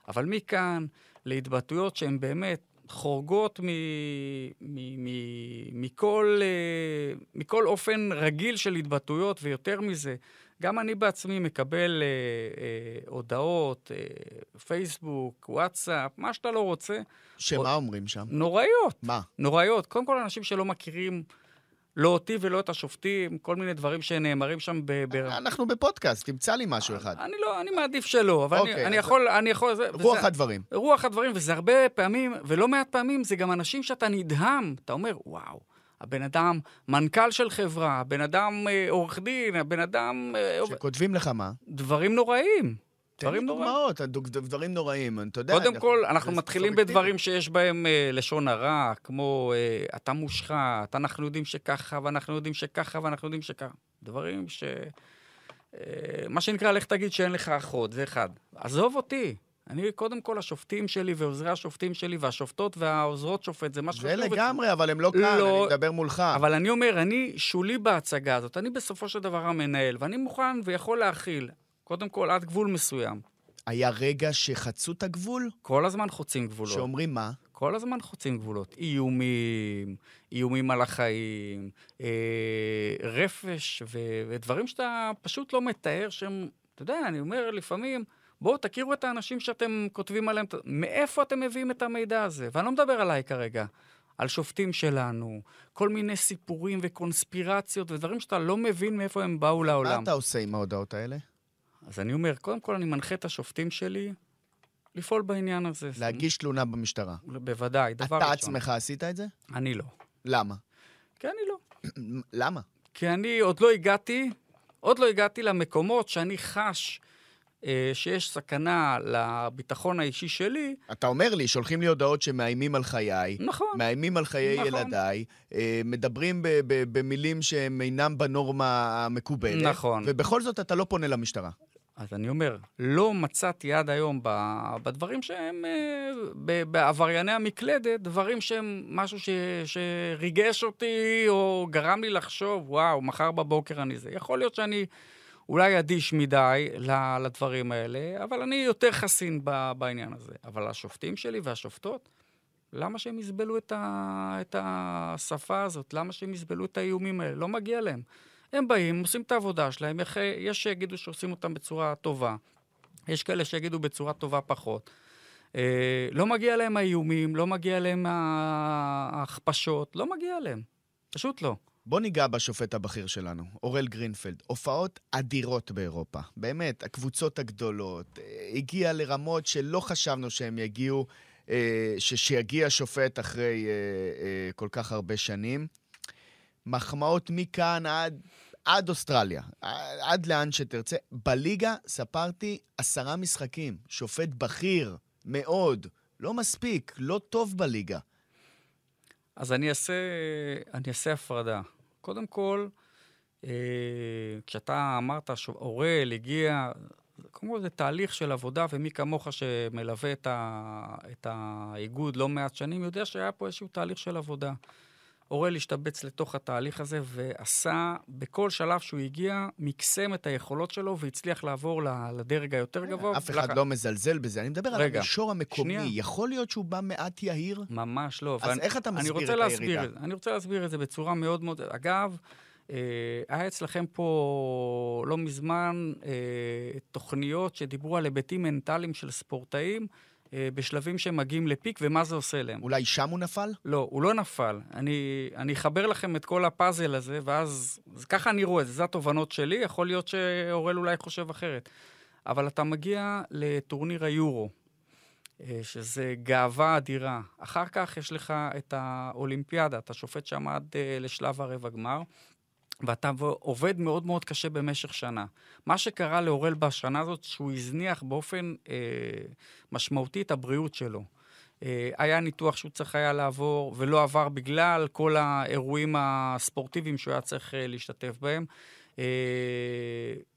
אבל מכאן להתבטאויות שהן באמת חורגות מ, מ, מ, מכל, אה, מכל אופן רגיל של התבטאויות, ויותר מזה, גם אני בעצמי מקבל אה, אה, הודעות, אה, פייסבוק, וואטסאפ, מה שאתה לא רוצה. שמה או... אומרים שם? נוראיות. מה? נוראיות. קודם כל, אנשים שלא מכירים לא אותי ולא את השופטים, כל מיני דברים שנאמרים שם ב... ב... אנחנו בפודקאסט, תמצא לי משהו אחד. אני לא, אני מעדיף שלא, אבל אוקיי, אני, אני יכול, אני יכול... רוח וזה, הדברים. רוח הדברים, וזה הרבה פעמים, ולא מעט פעמים, זה גם אנשים שאתה נדהם, אתה אומר, וואו. הבן אדם מנכ"ל של חברה, הבן אדם אה, עורך דין, הבן אדם... אה, שכותבים לך מה? דברים נוראים. תן לי דוגמאות, דברים נוראים, אתה יודע. קודם כל, אנחנו מתחילים בדברים שיש בהם אה, לשון הרע, כמו אתה מושחת, אנחנו יודעים שככה, ואנחנו יודעים שככה, ואנחנו יודעים שככה. דברים ש... מה שנקרא, לך תגיד שאין לך אחות, זה אחד. עזוב אותי, אני, קודם כל, השופטים שלי ועוזרי השופטים שלי והשופטות והעוזרות שופט, זה מה שחשוב. זה לגמרי, אבל הם לא כאן, לא, אני מדבר מולך. אבל אני אומר, אני שולי בהצגה הזאת. אני בסופו של דבר המנהל, ואני מוכן ויכול להכיל, קודם כל, עד גבול מסוים. היה רגע שחצו את הגבול? כל הזמן חוצים גבולות. שאומרים מה? כל הזמן חוצים גבולות. איומים, איומים על החיים, אה, רפש ו, ודברים שאתה פשוט לא מתאר שהם, אתה יודע, אני אומר לפעמים, בואו תכירו את האנשים שאתם כותבים עליהם, מאיפה אתם מביאים את המידע הזה? ואני לא מדבר עליי כרגע. על שופטים שלנו, כל מיני סיפורים וקונספירציות ודברים שאתה לא מבין מאיפה הם באו לעולם. מה אתה עושה עם ההודעות האלה? אז אני אומר, קודם כל אני מנחה את השופטים שלי לפעול בעניין הזה. להגיש תלונה במשטרה. בוודאי, דבר ראשון. אתה עצמך עשית את זה? אני לא. למה? כי אני לא. למה? כי אני עוד לא הגעתי, עוד לא הגעתי למקומות שאני חש שיש סכנה לביטחון האישי שלי... אתה אומר לי, שולחים לי הודעות שמאיימים על חיי. נכון. מאיימים על חיי נכון. ילדיי, אה, מדברים ב- ב- במילים שהם אינם בנורמה המקובלת. נכון. ובכל זאת אתה לא פונה למשטרה. אז אני אומר, לא מצאתי עד היום בדברים שהם, אה, בעברייני המקלדת, דברים שהם משהו ש, שריגש אותי או גרם לי לחשוב, וואו, מחר בבוקר אני זה. יכול להיות שאני אולי אדיש מדי לדברים האלה, אבל אני יותר חסין בעניין הזה. אבל השופטים שלי והשופטות, למה שהם יסבלו את, ה, את השפה הזאת? למה שהם יסבלו את האיומים האלה? לא מגיע להם. הם באים, עושים את העבודה שלהם, יש שיגידו שעושים אותם בצורה טובה, יש כאלה שיגידו בצורה טובה פחות. אה, לא מגיע להם האיומים, לא מגיע להם ההכפשות, לא מגיע להם. פשוט לא. בוא ניגע בשופט הבכיר שלנו, אורל גרינפלד. הופעות אדירות באירופה. באמת, הקבוצות הגדולות. אה, הגיע לרמות שלא חשבנו שהם יגיעו, אה, שיגיע שופט אחרי כל כך הרבה שנים. מחמאות מכאן עד, עד אוסטרליה, עד לאן שתרצה. בליגה ספרתי עשרה משחקים, שופט בכיר מאוד, לא מספיק, לא טוב בליגה. אז אני אעשה, אני אעשה הפרדה. קודם כל, אה, כשאתה אמרת שאורל הגיע, קודם כל זה תהליך של עבודה, ומי כמוך שמלווה את, ה, את האיגוד לא מעט שנים, יודע שהיה פה איזשהו תהליך של עבודה. אורל השתבץ לתוך התהליך הזה ועשה, בכל שלב שהוא הגיע, מקסם את היכולות שלו והצליח לעבור לדרג היותר אה, גבוה. אף אחד לא מזלזל בזה. אני מדבר על המישור המקומי. יכול להיות שהוא בא מעט יהיר? ממש לא. אז איך אתה מסביר את הירידה? אני רוצה להסביר את זה בצורה מאוד מאוד... אגב, אה, היה אצלכם פה לא מזמן אה, תוכניות שדיברו על היבטים מנטליים של ספורטאים. אה, בשלבים שהם מגיעים לפיק, ומה זה עושה להם. אולי שם הוא נפל? לא, הוא לא נפל. אני, אני אחבר לכם את כל הפאזל הזה, ואז ככה אני רואה את זה, זה התובנות שלי, יכול להיות שאורל אולי חושב אחרת. אבל אתה מגיע לטורניר היורו, אה, שזה גאווה אדירה. אחר כך יש לך את האולימפיאדה, אתה שופט שם עד אה, לשלב הרבע גמר. ואתה עובד מאוד מאוד קשה במשך שנה. מה שקרה לאורל בשנה הזאת, שהוא הזניח באופן אה, משמעותי את הבריאות שלו. אה, היה ניתוח שהוא צריך היה לעבור ולא עבר בגלל כל האירועים הספורטיביים שהוא היה צריך אה, להשתתף בהם. אה,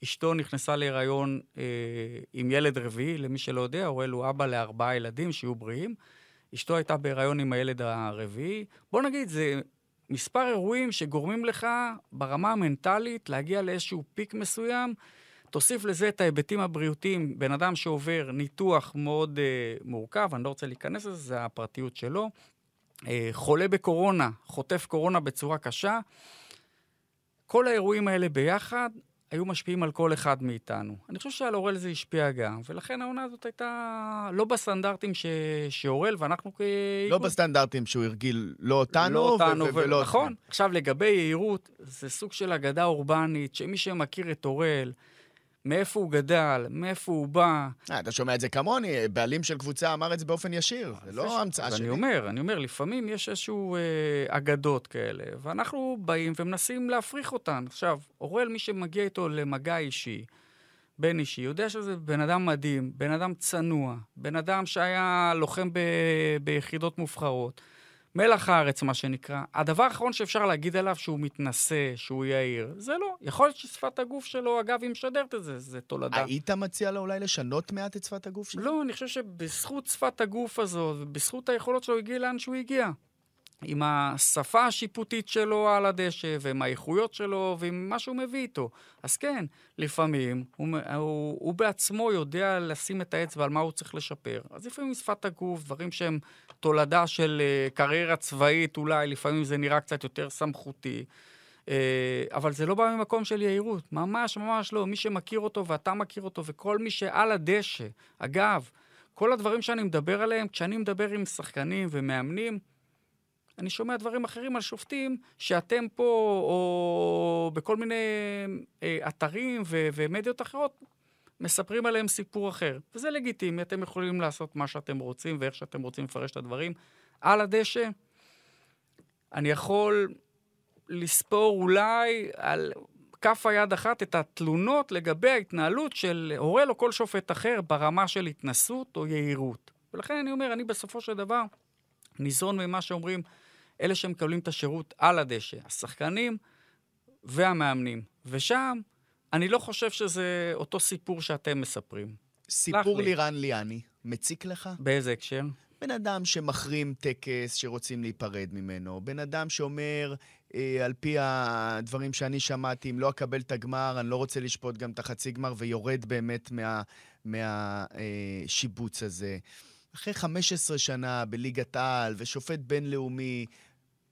אשתו נכנסה להיריון אה, עם ילד רביעי, למי שלא יודע, אורל הוא אבא לארבעה ילדים שיהיו בריאים. אשתו הייתה בהיריון עם הילד הרביעי. בוא נגיד, זה מספר אירועים שגורמים לך ברמה המנטלית להגיע לאיזשהו פיק מסוים. תוסיף לזה את ההיבטים הבריאותיים, בן אדם שעובר ניתוח מאוד uh, מורכב, אני לא רוצה להיכנס לזה, זה הפרטיות שלו. Uh, חולה בקורונה, חוטף קורונה בצורה קשה. כל האירועים האלה ביחד היו משפיעים על כל אחד מאיתנו. אני חושב שעל אורל זה השפיע גם, ולכן העונה הזאת הייתה לא בסטנדרטים ש... שאורל, ואנחנו כ... לא בסטנדרטים שהוא הרגיל לא אותנו, לא אותנו ו... ו... ולא נכון. עכשיו, לגבי יהירות, זה סוג של אגדה אורבנית, שמי שמכיר את אורל, מאיפה הוא גדל, מאיפה הוא בא. אה, אתה שומע את זה כמוני, בעלים של קבוצה אמר את זה באופן ישיר, זה לא המצאה שלי. אני אומר, אני אומר, לפעמים יש איזשהו אה, אגדות כאלה, ואנחנו באים ומנסים להפריך אותן. עכשיו, אורל, מי שמגיע איתו למגע אישי, בין אישי, יודע שזה בן אדם מדהים, בן אדם צנוע, בן אדם שהיה לוחם ב, ביחידות מובחרות. מלח הארץ, מה שנקרא. הדבר האחרון שאפשר להגיד עליו שהוא מתנשא, שהוא יהיר, זה לא. יכול להיות ששפת הגוף שלו, אגב, היא משדרת את זה, זה תולדה. היית מציע לו אולי לשנות מעט את שפת הגוף שלו? לא, אני חושב שבזכות שפת הגוף הזו, ובזכות היכולות שלו, הגיע לאן שהוא הגיע. עם השפה השיפוטית שלו על הדשא, ועם האיכויות שלו, ועם מה שהוא מביא איתו. אז כן, לפעמים הוא, הוא, הוא בעצמו יודע לשים את האצבע על מה הוא צריך לשפר. אז לפעמים שפת הגוף, דברים שהם תולדה של uh, קריירה צבאית אולי, לפעמים זה נראה קצת יותר סמכותי. Uh, אבל זה לא בא ממקום של יהירות, ממש ממש לא. מי שמכיר אותו ואתה מכיר אותו, וכל מי שעל הדשא, אגב, כל הדברים שאני מדבר עליהם, כשאני מדבר עם שחקנים ומאמנים, אני שומע דברים אחרים על שופטים שאתם פה, או בכל מיני אה, אתרים ומדיות אחרות, מספרים עליהם סיפור אחר. וזה לגיטימי, אתם יכולים לעשות מה שאתם רוצים ואיך שאתם רוצים לפרש את הדברים. על הדשא, אני יכול לספור אולי על כף היד אחת את התלונות לגבי ההתנהלות של הורה או כל שופט אחר ברמה של התנסות או יהירות. ולכן אני אומר, אני בסופו של דבר ניזון ממה שאומרים אלה שמקבלים את השירות על הדשא, השחקנים והמאמנים. ושם, אני לא חושב שזה אותו סיפור שאתם מספרים. סיפור לירן ליאני, מציק לך? באיזה הקשר? בן אדם שמחרים טקס שרוצים להיפרד ממנו, בן אדם שאומר, אה, על פי הדברים שאני שמעתי, אם לא אקבל את הגמר, אני לא רוצה לשפוט גם את החצי גמר, ויורד באמת מהשיבוץ מה, אה, הזה. אחרי 15 שנה בליגת העל, ושופט בינלאומי,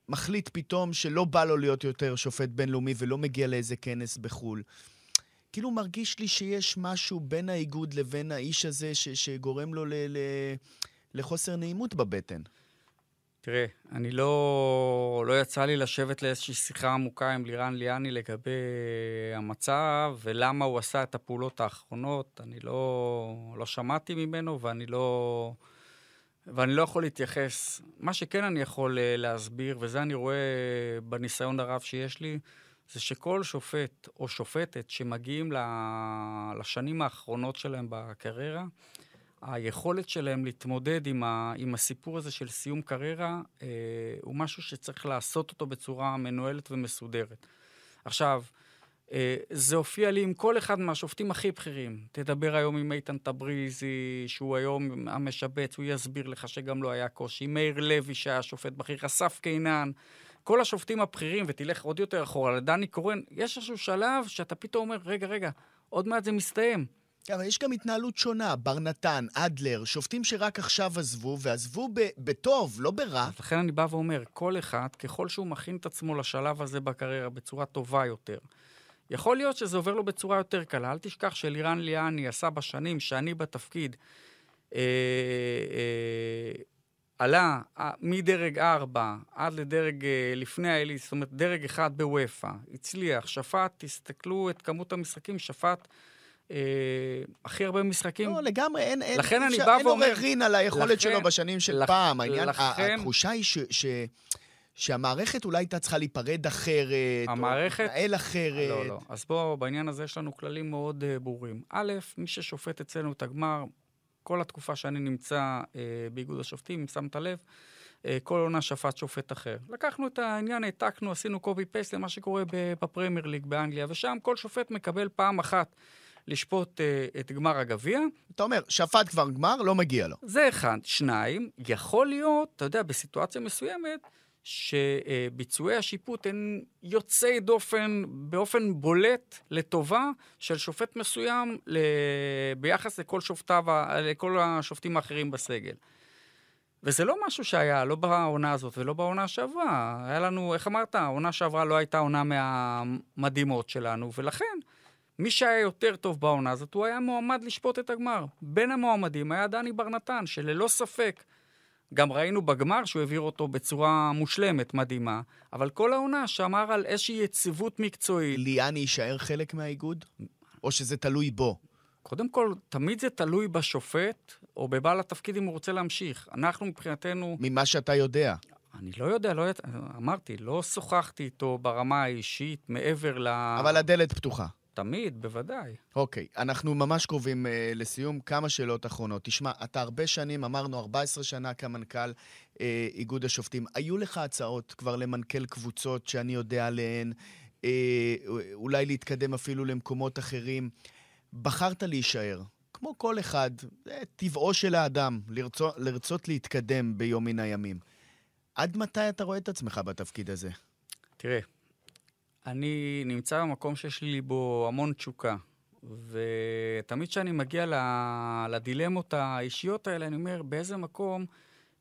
מחליט פתאום שלא בא לו להיות יותר שופט בינלאומי ולא מגיע לאיזה כנס בחו"ל. כאילו מרגיש לי שיש משהו בין האיגוד לבין האיש הזה ש- שגורם לו ל- ל- לחוסר נעימות בבטן. תראה, אני לא, לא יצא לי לשבת לאיזושהי שיחה עמוקה עם לירן ליאני לגבי המצב ולמה הוא עשה את הפעולות האחרונות. אני לא, לא שמעתי ממנו ואני לא... ואני לא יכול להתייחס. מה שכן אני יכול uh, להסביר, וזה אני רואה בניסיון הרב שיש לי, זה שכל שופט או שופטת שמגיעים לשנים האחרונות שלהם בקריירה, היכולת שלהם להתמודד עם, ה, עם הסיפור הזה של סיום קריירה אה, הוא משהו שצריך לעשות אותו בצורה מנוהלת ומסודרת. עכשיו, אה, זה הופיע לי עם כל אחד מהשופטים הכי בכירים. תדבר היום עם איתן טבריזי, שהוא היום המשבץ, הוא יסביר לך שגם לא היה קושי. מאיר לוי, שהיה שופט בכיר, אסף קינן, כל השופטים הבכירים, ותלך עוד יותר אחורה, לדני קורן, יש איזשהו שלב שאתה פתאום אומר, רגע, רגע, עוד מעט זה מסתיים. כן, אבל יש גם התנהלות שונה, בר נתן, אדלר, שופטים שרק עכשיו עזבו, ועזבו ב- בטוב, לא ברע. לכן אני בא ואומר, כל אחד, ככל שהוא מכין את עצמו לשלב הזה בקריירה בצורה טובה יותר, יכול להיות שזה עובר לו בצורה יותר קלה. אל תשכח שלירן ליאני עשה בשנים שאני בתפקיד, אה, אה, עלה אה, מדרג 4 עד לדרג אה, לפני העילית, זאת אומרת, דרג 1 בוופא, הצליח, שפט, תסתכלו את כמות המשחקים, שפט אה, הכי הרבה משחקים. לא, לגמרי, אין, אין, לכן אני בא ואומר... אין עוררין על היכולת לכן, שלו בשנים של לכ, פעם. העניין, לכן... התחושה היא ש... ש... שהמערכת אולי הייתה צריכה להיפרד אחרת, המערכת... או להתנהל אחרת. לא, לא. אז בואו, בעניין הזה יש לנו כללים מאוד uh, ברורים. א', מי ששופט אצלנו את הגמר, כל התקופה שאני נמצא uh, באיגוד השופטים, אם שמת לב, uh, כל עונה שפט שופט אחר. לקחנו את העניין, העתקנו, עשינו קובי פייסט למה שקורה בפרמייר ליג באנגליה, ושם כל שופט מקבל פעם אחת. לשפוט uh, את גמר הגביע. אתה אומר, שפט כבר גמר, לא מגיע לו. זה אחד. שניים, יכול להיות, אתה יודע, בסיטואציה מסוימת, שביצועי השיפוט הם יוצאי דופן באופן בולט לטובה של שופט מסוים ל... ביחס לכל, שופטיו, לכל השופטים האחרים בסגל. וזה לא משהו שהיה, לא בעונה הזאת ולא בעונה שעברה. היה לנו, איך אמרת, העונה שעברה לא הייתה עונה מהמדהימות שלנו, ולכן מי שהיה יותר טוב בעונה הזאת, הוא היה מועמד לשפוט את הגמר. בין המועמדים היה דני בר נתן, שללא ספק גם ראינו בגמר שהוא העביר אותו בצורה מושלמת, מדהימה, אבל כל העונה שמר על איזושהי יציבות מקצועית. ליאני יישאר חלק מהאיגוד? או שזה תלוי בו? קודם כל, תמיד זה תלוי בשופט או בבעל התפקיד אם הוא רוצה להמשיך. אנחנו מבחינתנו... ממה שאתה יודע. אני לא יודע, לא יודע, אמרתי, לא שוחחתי איתו ברמה האישית מעבר ל... אבל הדלת פתוחה. תמיד, בוודאי. אוקיי, okay, אנחנו ממש קרובים uh, לסיום. כמה שאלות אחרונות. תשמע, אתה הרבה שנים, אמרנו 14 שנה כמנכ"ל uh, איגוד השופטים. היו לך הצעות כבר למנכ"ל קבוצות שאני יודע עליהן, uh, אולי להתקדם אפילו למקומות אחרים. בחרת להישאר. כמו כל אחד, זה טבעו של האדם, לרצות, לרצות להתקדם ביום מן הימים. עד מתי אתה רואה את עצמך בתפקיד הזה? תראה, אני נמצא במקום שיש לי בו המון תשוקה. ותמיד כשאני מגיע לדילמות האישיות האלה, אני אומר, באיזה מקום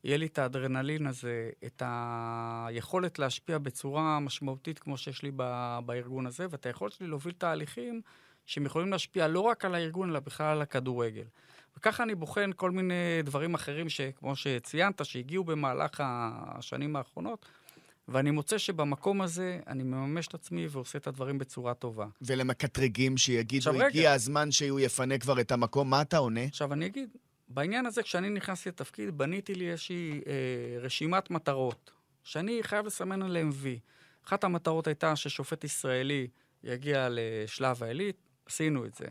יהיה לי את האדרנלין הזה, את היכולת להשפיע בצורה משמעותית כמו שיש לי בארגון הזה, ואת היכולת שלי להוביל תהליכים שהם יכולים להשפיע לא רק על הארגון, אלא בכלל על הכדורגל. וככה אני בוחן כל מיני דברים אחרים, שכמו שציינת, שהגיעו במהלך השנים האחרונות, ואני מוצא שבמקום הזה אני מממש את עצמי ועושה את הדברים בצורה טובה. ולמקטרגים שיגידו, הגיע רגע. הזמן שהוא יפנה כבר את המקום, מה אתה עונה? עכשיו, אני אגיד, בעניין הזה, כשאני נכנסתי לתפקיד, בניתי לי איזושהי אה, רשימת מטרות, שאני חייב לסמן עליהן וי. אחת המטרות הייתה ששופט ישראלי יגיע לשלב העילית, עשינו את זה.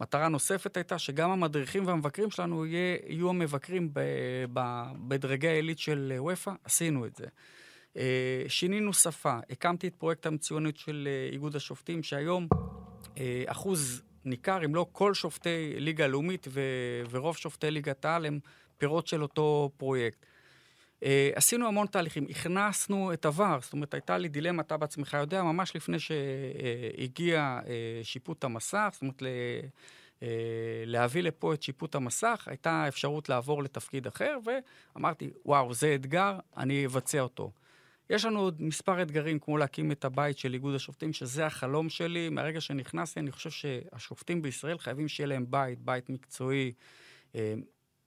מטרה נוספת הייתה שגם המדריכים והמבקרים שלנו יהיה, יהיו המבקרים ב, ב, בדרגי העילית של וופא, עשינו את זה. אה, שינינו שפה, הקמתי את פרויקט המצוינות של אה, איגוד השופטים, שהיום אה, אחוז ניכר, אם לא כל שופטי ליגה הלאומית ו- ורוב שופטי ליגת העל הם פירות של אותו פרויקט. Uh, עשינו המון תהליכים, הכנסנו את עבר, זאת אומרת, הייתה לי דילמה, אתה בעצמך יודע, ממש לפני שהגיע uh, שיפוט המסך, זאת אומרת, ל- uh, להביא לפה את שיפוט המסך, הייתה אפשרות לעבור לתפקיד אחר, ואמרתי, וואו, זה אתגר, אני אבצע אותו. יש לנו עוד מספר אתגרים, כמו להקים את הבית של איגוד השופטים, שזה החלום שלי. מהרגע שנכנסתי, אני חושב שהשופטים בישראל חייבים שיהיה להם בית, בית מקצועי. אה,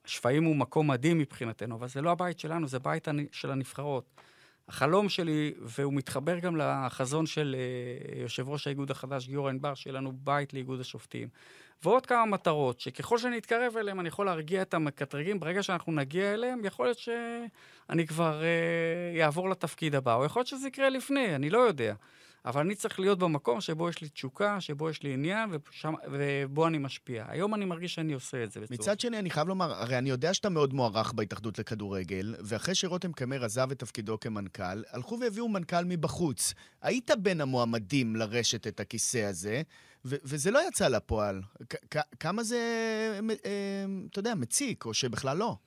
שפיים הוא מקום מדהים מבחינתנו, אבל זה לא הבית שלנו, זה בית של הנבחרות. החלום שלי, והוא מתחבר גם לחזון של uh, יושב ראש האיגוד החדש, גיורא ענבר, שיהיה לנו בית לאיגוד השופטים. ועוד כמה מטרות, שככל שאני אתקרב אליהם, אני יכול להרגיע את המקטרגים. ברגע שאנחנו נגיע אליהם, יכול להיות שאני כבר uh, אעבור לתפקיד הבא, או יכול להיות שזה יקרה לפני, אני לא יודע. אבל אני צריך להיות במקום שבו יש לי תשוקה, שבו יש לי עניין, ושם, ובו אני משפיע. היום אני מרגיש שאני עושה את זה. בצורה. מצד שני, אני חייב לומר, הרי אני יודע שאתה מאוד מוערך בהתאחדות לכדורגל, ואחרי שרותם קמר עזב את תפקידו כמנכ"ל, הלכו והביאו מנכ"ל מבחוץ. היית בין המועמדים לרשת את הכיסא הזה, ו- וזה לא יצא לפועל. כמה זה, אה, אתה יודע, מציק, או שבכלל לא?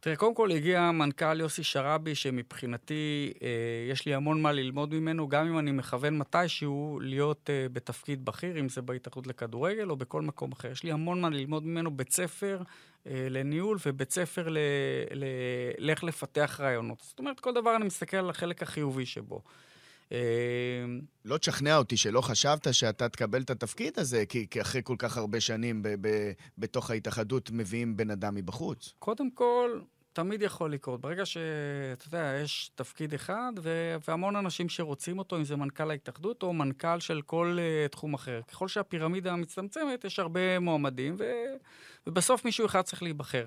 תראה, קודם כל הגיע מנכ"ל יוסי שרעבי, שמבחינתי אה, יש לי המון מה ללמוד ממנו, גם אם אני מכוון מתישהו להיות אה, בתפקיד בכיר, אם זה בהתאחדות לכדורגל או בכל מקום אחר. יש לי המון מה ללמוד ממנו, בית ספר אה, לניהול ובית ספר לאיך לפתח רעיונות. זאת אומרת, כל דבר אני מסתכל על החלק החיובי שבו. אמ, לא תשכנע אותי שלא חשבת שאתה תקבל את התפקיד הזה, כי, כי אחרי כל כך הרבה שנים ב, ב, בתוך ההתאחדות מביאים בן אדם מבחוץ. קודם כל, תמיד יכול לקרות. ברגע שאתה יודע, יש תפקיד אחד ו- והמון אנשים שרוצים אותו, אם זה מנכ"ל ההתאחדות או מנכ"ל של כל uh, תחום אחר. ככל שהפירמידה מצטמצמת, יש הרבה מועמדים, ו- ובסוף מישהו אחד צריך להיבחר.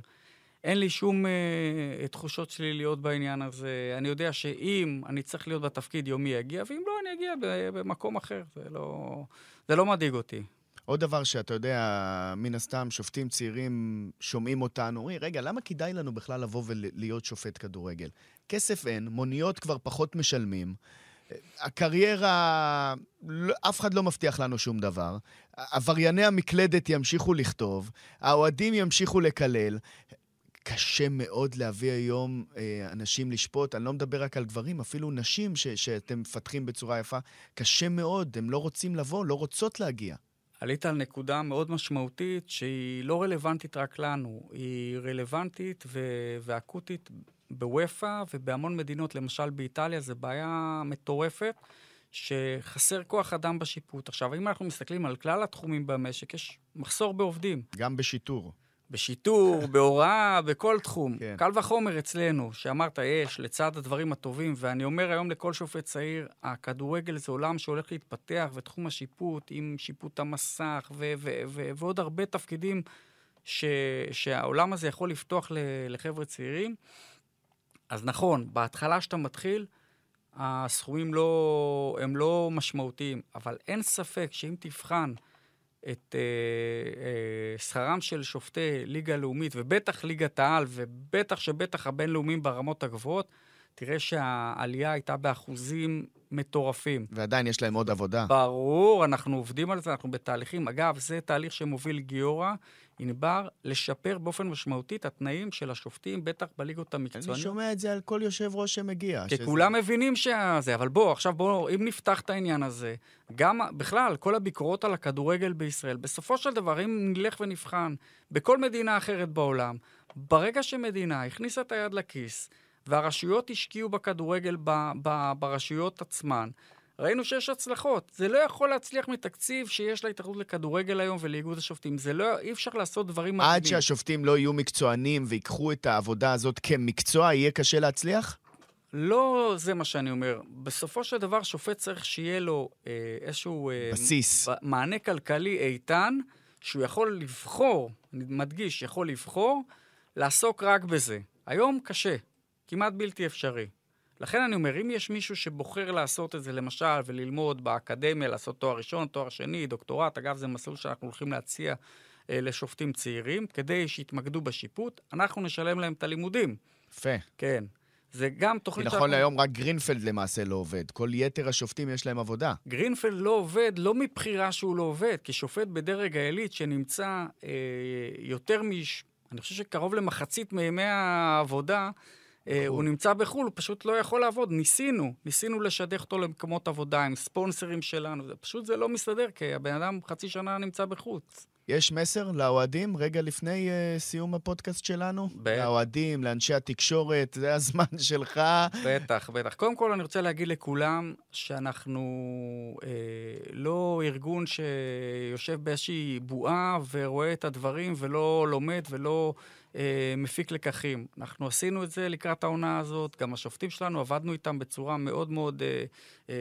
אין לי שום אה, תחושות שלי להיות בעניין הזה. אני יודע שאם אני צריך להיות בתפקיד, יומי יגיע, ואם לא, אני אגיע במקום אחר. זה לא, זה לא מדאיג אותי. עוד דבר שאתה יודע, מן הסתם, שופטים צעירים שומעים אותנו, אומרים, רגע, למה כדאי לנו בכלל לבוא ולהיות שופט כדורגל? כסף אין, מוניות כבר פחות משלמים. הקריירה, אף אחד לא מבטיח לנו שום דבר. עברייני המקלדת ימשיכו לכתוב, האוהדים ימשיכו לקלל. קשה מאוד להביא היום אה, אנשים לשפוט. אני לא מדבר רק על גברים, אפילו נשים ש- שאתם מפתחים בצורה יפה. קשה מאוד, הם לא רוצים לבוא, לא רוצות להגיע. עלית על נקודה מאוד משמעותית שהיא לא רלוונטית רק לנו, היא רלוונטית ו- ואקוטית בוופא ובהמון מדינות, למשל באיטליה, זו בעיה מטורפת. שחסר כוח אדם בשיפוט. עכשיו, אם אנחנו מסתכלים על כלל התחומים במשק, יש מחסור בעובדים. גם בשיטור. בשיטור, בהוראה, בכל תחום. כן. קל וחומר אצלנו, שאמרת, יש, לצד הדברים הטובים, ואני אומר היום לכל שופט צעיר, הכדורגל זה עולם שהולך להתפתח, ותחום השיפוט, עם שיפוט המסך, ו- ו- ו- ועוד הרבה תפקידים ש- שהעולם הזה יכול לפתוח לחבר'ה צעירים. אז נכון, בהתחלה שאתה מתחיל, הסכומים לא, הם לא משמעותיים, אבל אין ספק שאם תבחן את אה, אה, שכרם של שופטי ליגה לאומית, ובטח ליגת העל, ובטח שבטח הבינלאומיים ברמות הגבוהות, תראה שהעלייה הייתה באחוזים מטורפים. ועדיין יש להם עוד עבודה. ברור, אנחנו עובדים על זה, אנחנו בתהליכים. אגב, זה תהליך שמוביל גיורא, ענבר, לשפר באופן משמעותי את התנאים של השופטים, בטח בליגות המקצועניות. אני שומע את זה על כל יושב ראש שמגיע. כי שזה... כולם מבינים שזה, אבל בוא, עכשיו בוא, אם נפתח את העניין הזה, גם, בכלל, כל הביקורות על הכדורגל בישראל, בסופו של דבר, אם נלך ונבחן בכל מדינה אחרת בעולם, ברגע שמדינה הכניסה את היד לכיס, והרשויות השקיעו בכדורגל ב, ב, ברשויות עצמן. ראינו שיש הצלחות. זה לא יכול להצליח מתקציב שיש להתאחדות לכדורגל היום ולאיגוד השופטים. זה לא, אי אפשר לעשות דברים מדהימים. עד שהשופטים לא יהיו מקצוענים ויקחו את העבודה הזאת כמקצוע, יהיה קשה להצליח? לא זה מה שאני אומר. בסופו של דבר, שופט צריך שיהיה לו אה, איזשהו... אה, בסיס. מענה כלכלי איתן, שהוא יכול לבחור, אני מדגיש, יכול לבחור, לעסוק רק בזה. היום קשה. כמעט בלתי אפשרי. לכן אני אומר, אם יש מישהו שבוחר לעשות את זה, למשל, וללמוד באקדמיה, לעשות תואר ראשון, תואר שני, דוקטורט, אגב, זה מסלול שאנחנו הולכים להציע אה, לשופטים צעירים, כדי שיתמקדו בשיפוט, אנחנו נשלם להם את הלימודים. יפה. כן. זה גם תוכנית שאנחנו... נכון להיום רק גרינפלד למעשה לא עובד. כל יתר השופטים יש להם עבודה. גרינפלד לא עובד, לא מבחירה שהוא לא עובד, כי שופט בדרג העילית שנמצא אה, יותר מש... אני חושב שקרוב למחצית מימי העבודה, הוא נמצא בחו"ל, הוא פשוט לא יכול לעבוד. ניסינו, ניסינו לשדך אותו למקומות עבודה עם ספונסרים שלנו, פשוט זה לא מסתדר, כי הבן אדם חצי שנה נמצא בחוץ. יש מסר לאוהדים רגע לפני uh, סיום הפודקאסט שלנו? ב... לאוהדים, לאנשי התקשורת, זה הזמן שלך. בטח, בטח. קודם כל אני רוצה להגיד לכולם שאנחנו אה, לא ארגון שיושב באיזושהי בועה ורואה את הדברים ולא לומד ולא אה, מפיק לקחים. אנחנו עשינו את זה לקראת העונה הזאת, גם השופטים שלנו, עבדנו איתם בצורה מאוד מאוד אה, אה,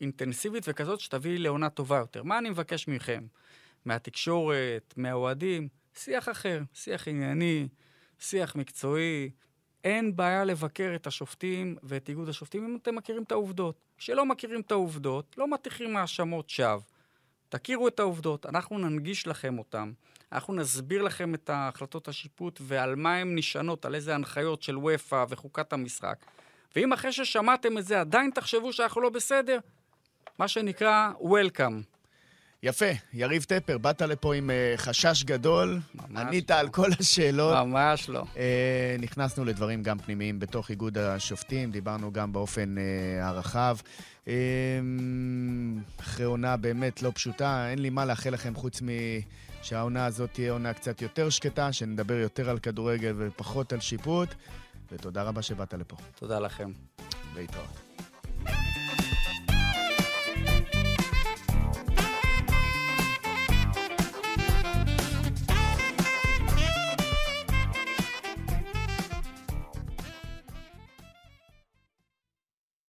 אינטנסיבית וכזאת שתביא לעונה טובה יותר. מה אני מבקש מכם? מהתקשורת, מהאוהדים, שיח אחר, שיח ענייני, שיח מקצועי. אין בעיה לבקר את השופטים ואת איגוד השופטים אם אתם מכירים את העובדות. כשלא מכירים את העובדות, לא מטיחים האשמות שווא. תכירו את העובדות, אנחנו ננגיש לכם אותן. אנחנו נסביר לכם את החלטות השיפוט ועל מה הן נשענות, על איזה הנחיות של ופא וחוקת המשחק. ואם אחרי ששמעתם את זה עדיין תחשבו שאנחנו לא בסדר, מה שנקרא Welcome. יפה, יריב טפר, באת לפה עם uh, חשש גדול, ענית לא. על כל השאלות. ממש לא. Uh, נכנסנו לדברים גם פנימיים בתוך איגוד השופטים, דיברנו גם באופן uh, הרחב. Uh, אחרי עונה באמת לא פשוטה, אין לי מה לאחל לכם חוץ מ... שהעונה הזאת תהיה עונה קצת יותר שקטה, שנדבר יותר על כדורגל ופחות על שיפוט, ותודה רבה שבאת לפה. תודה לכם. להתראות.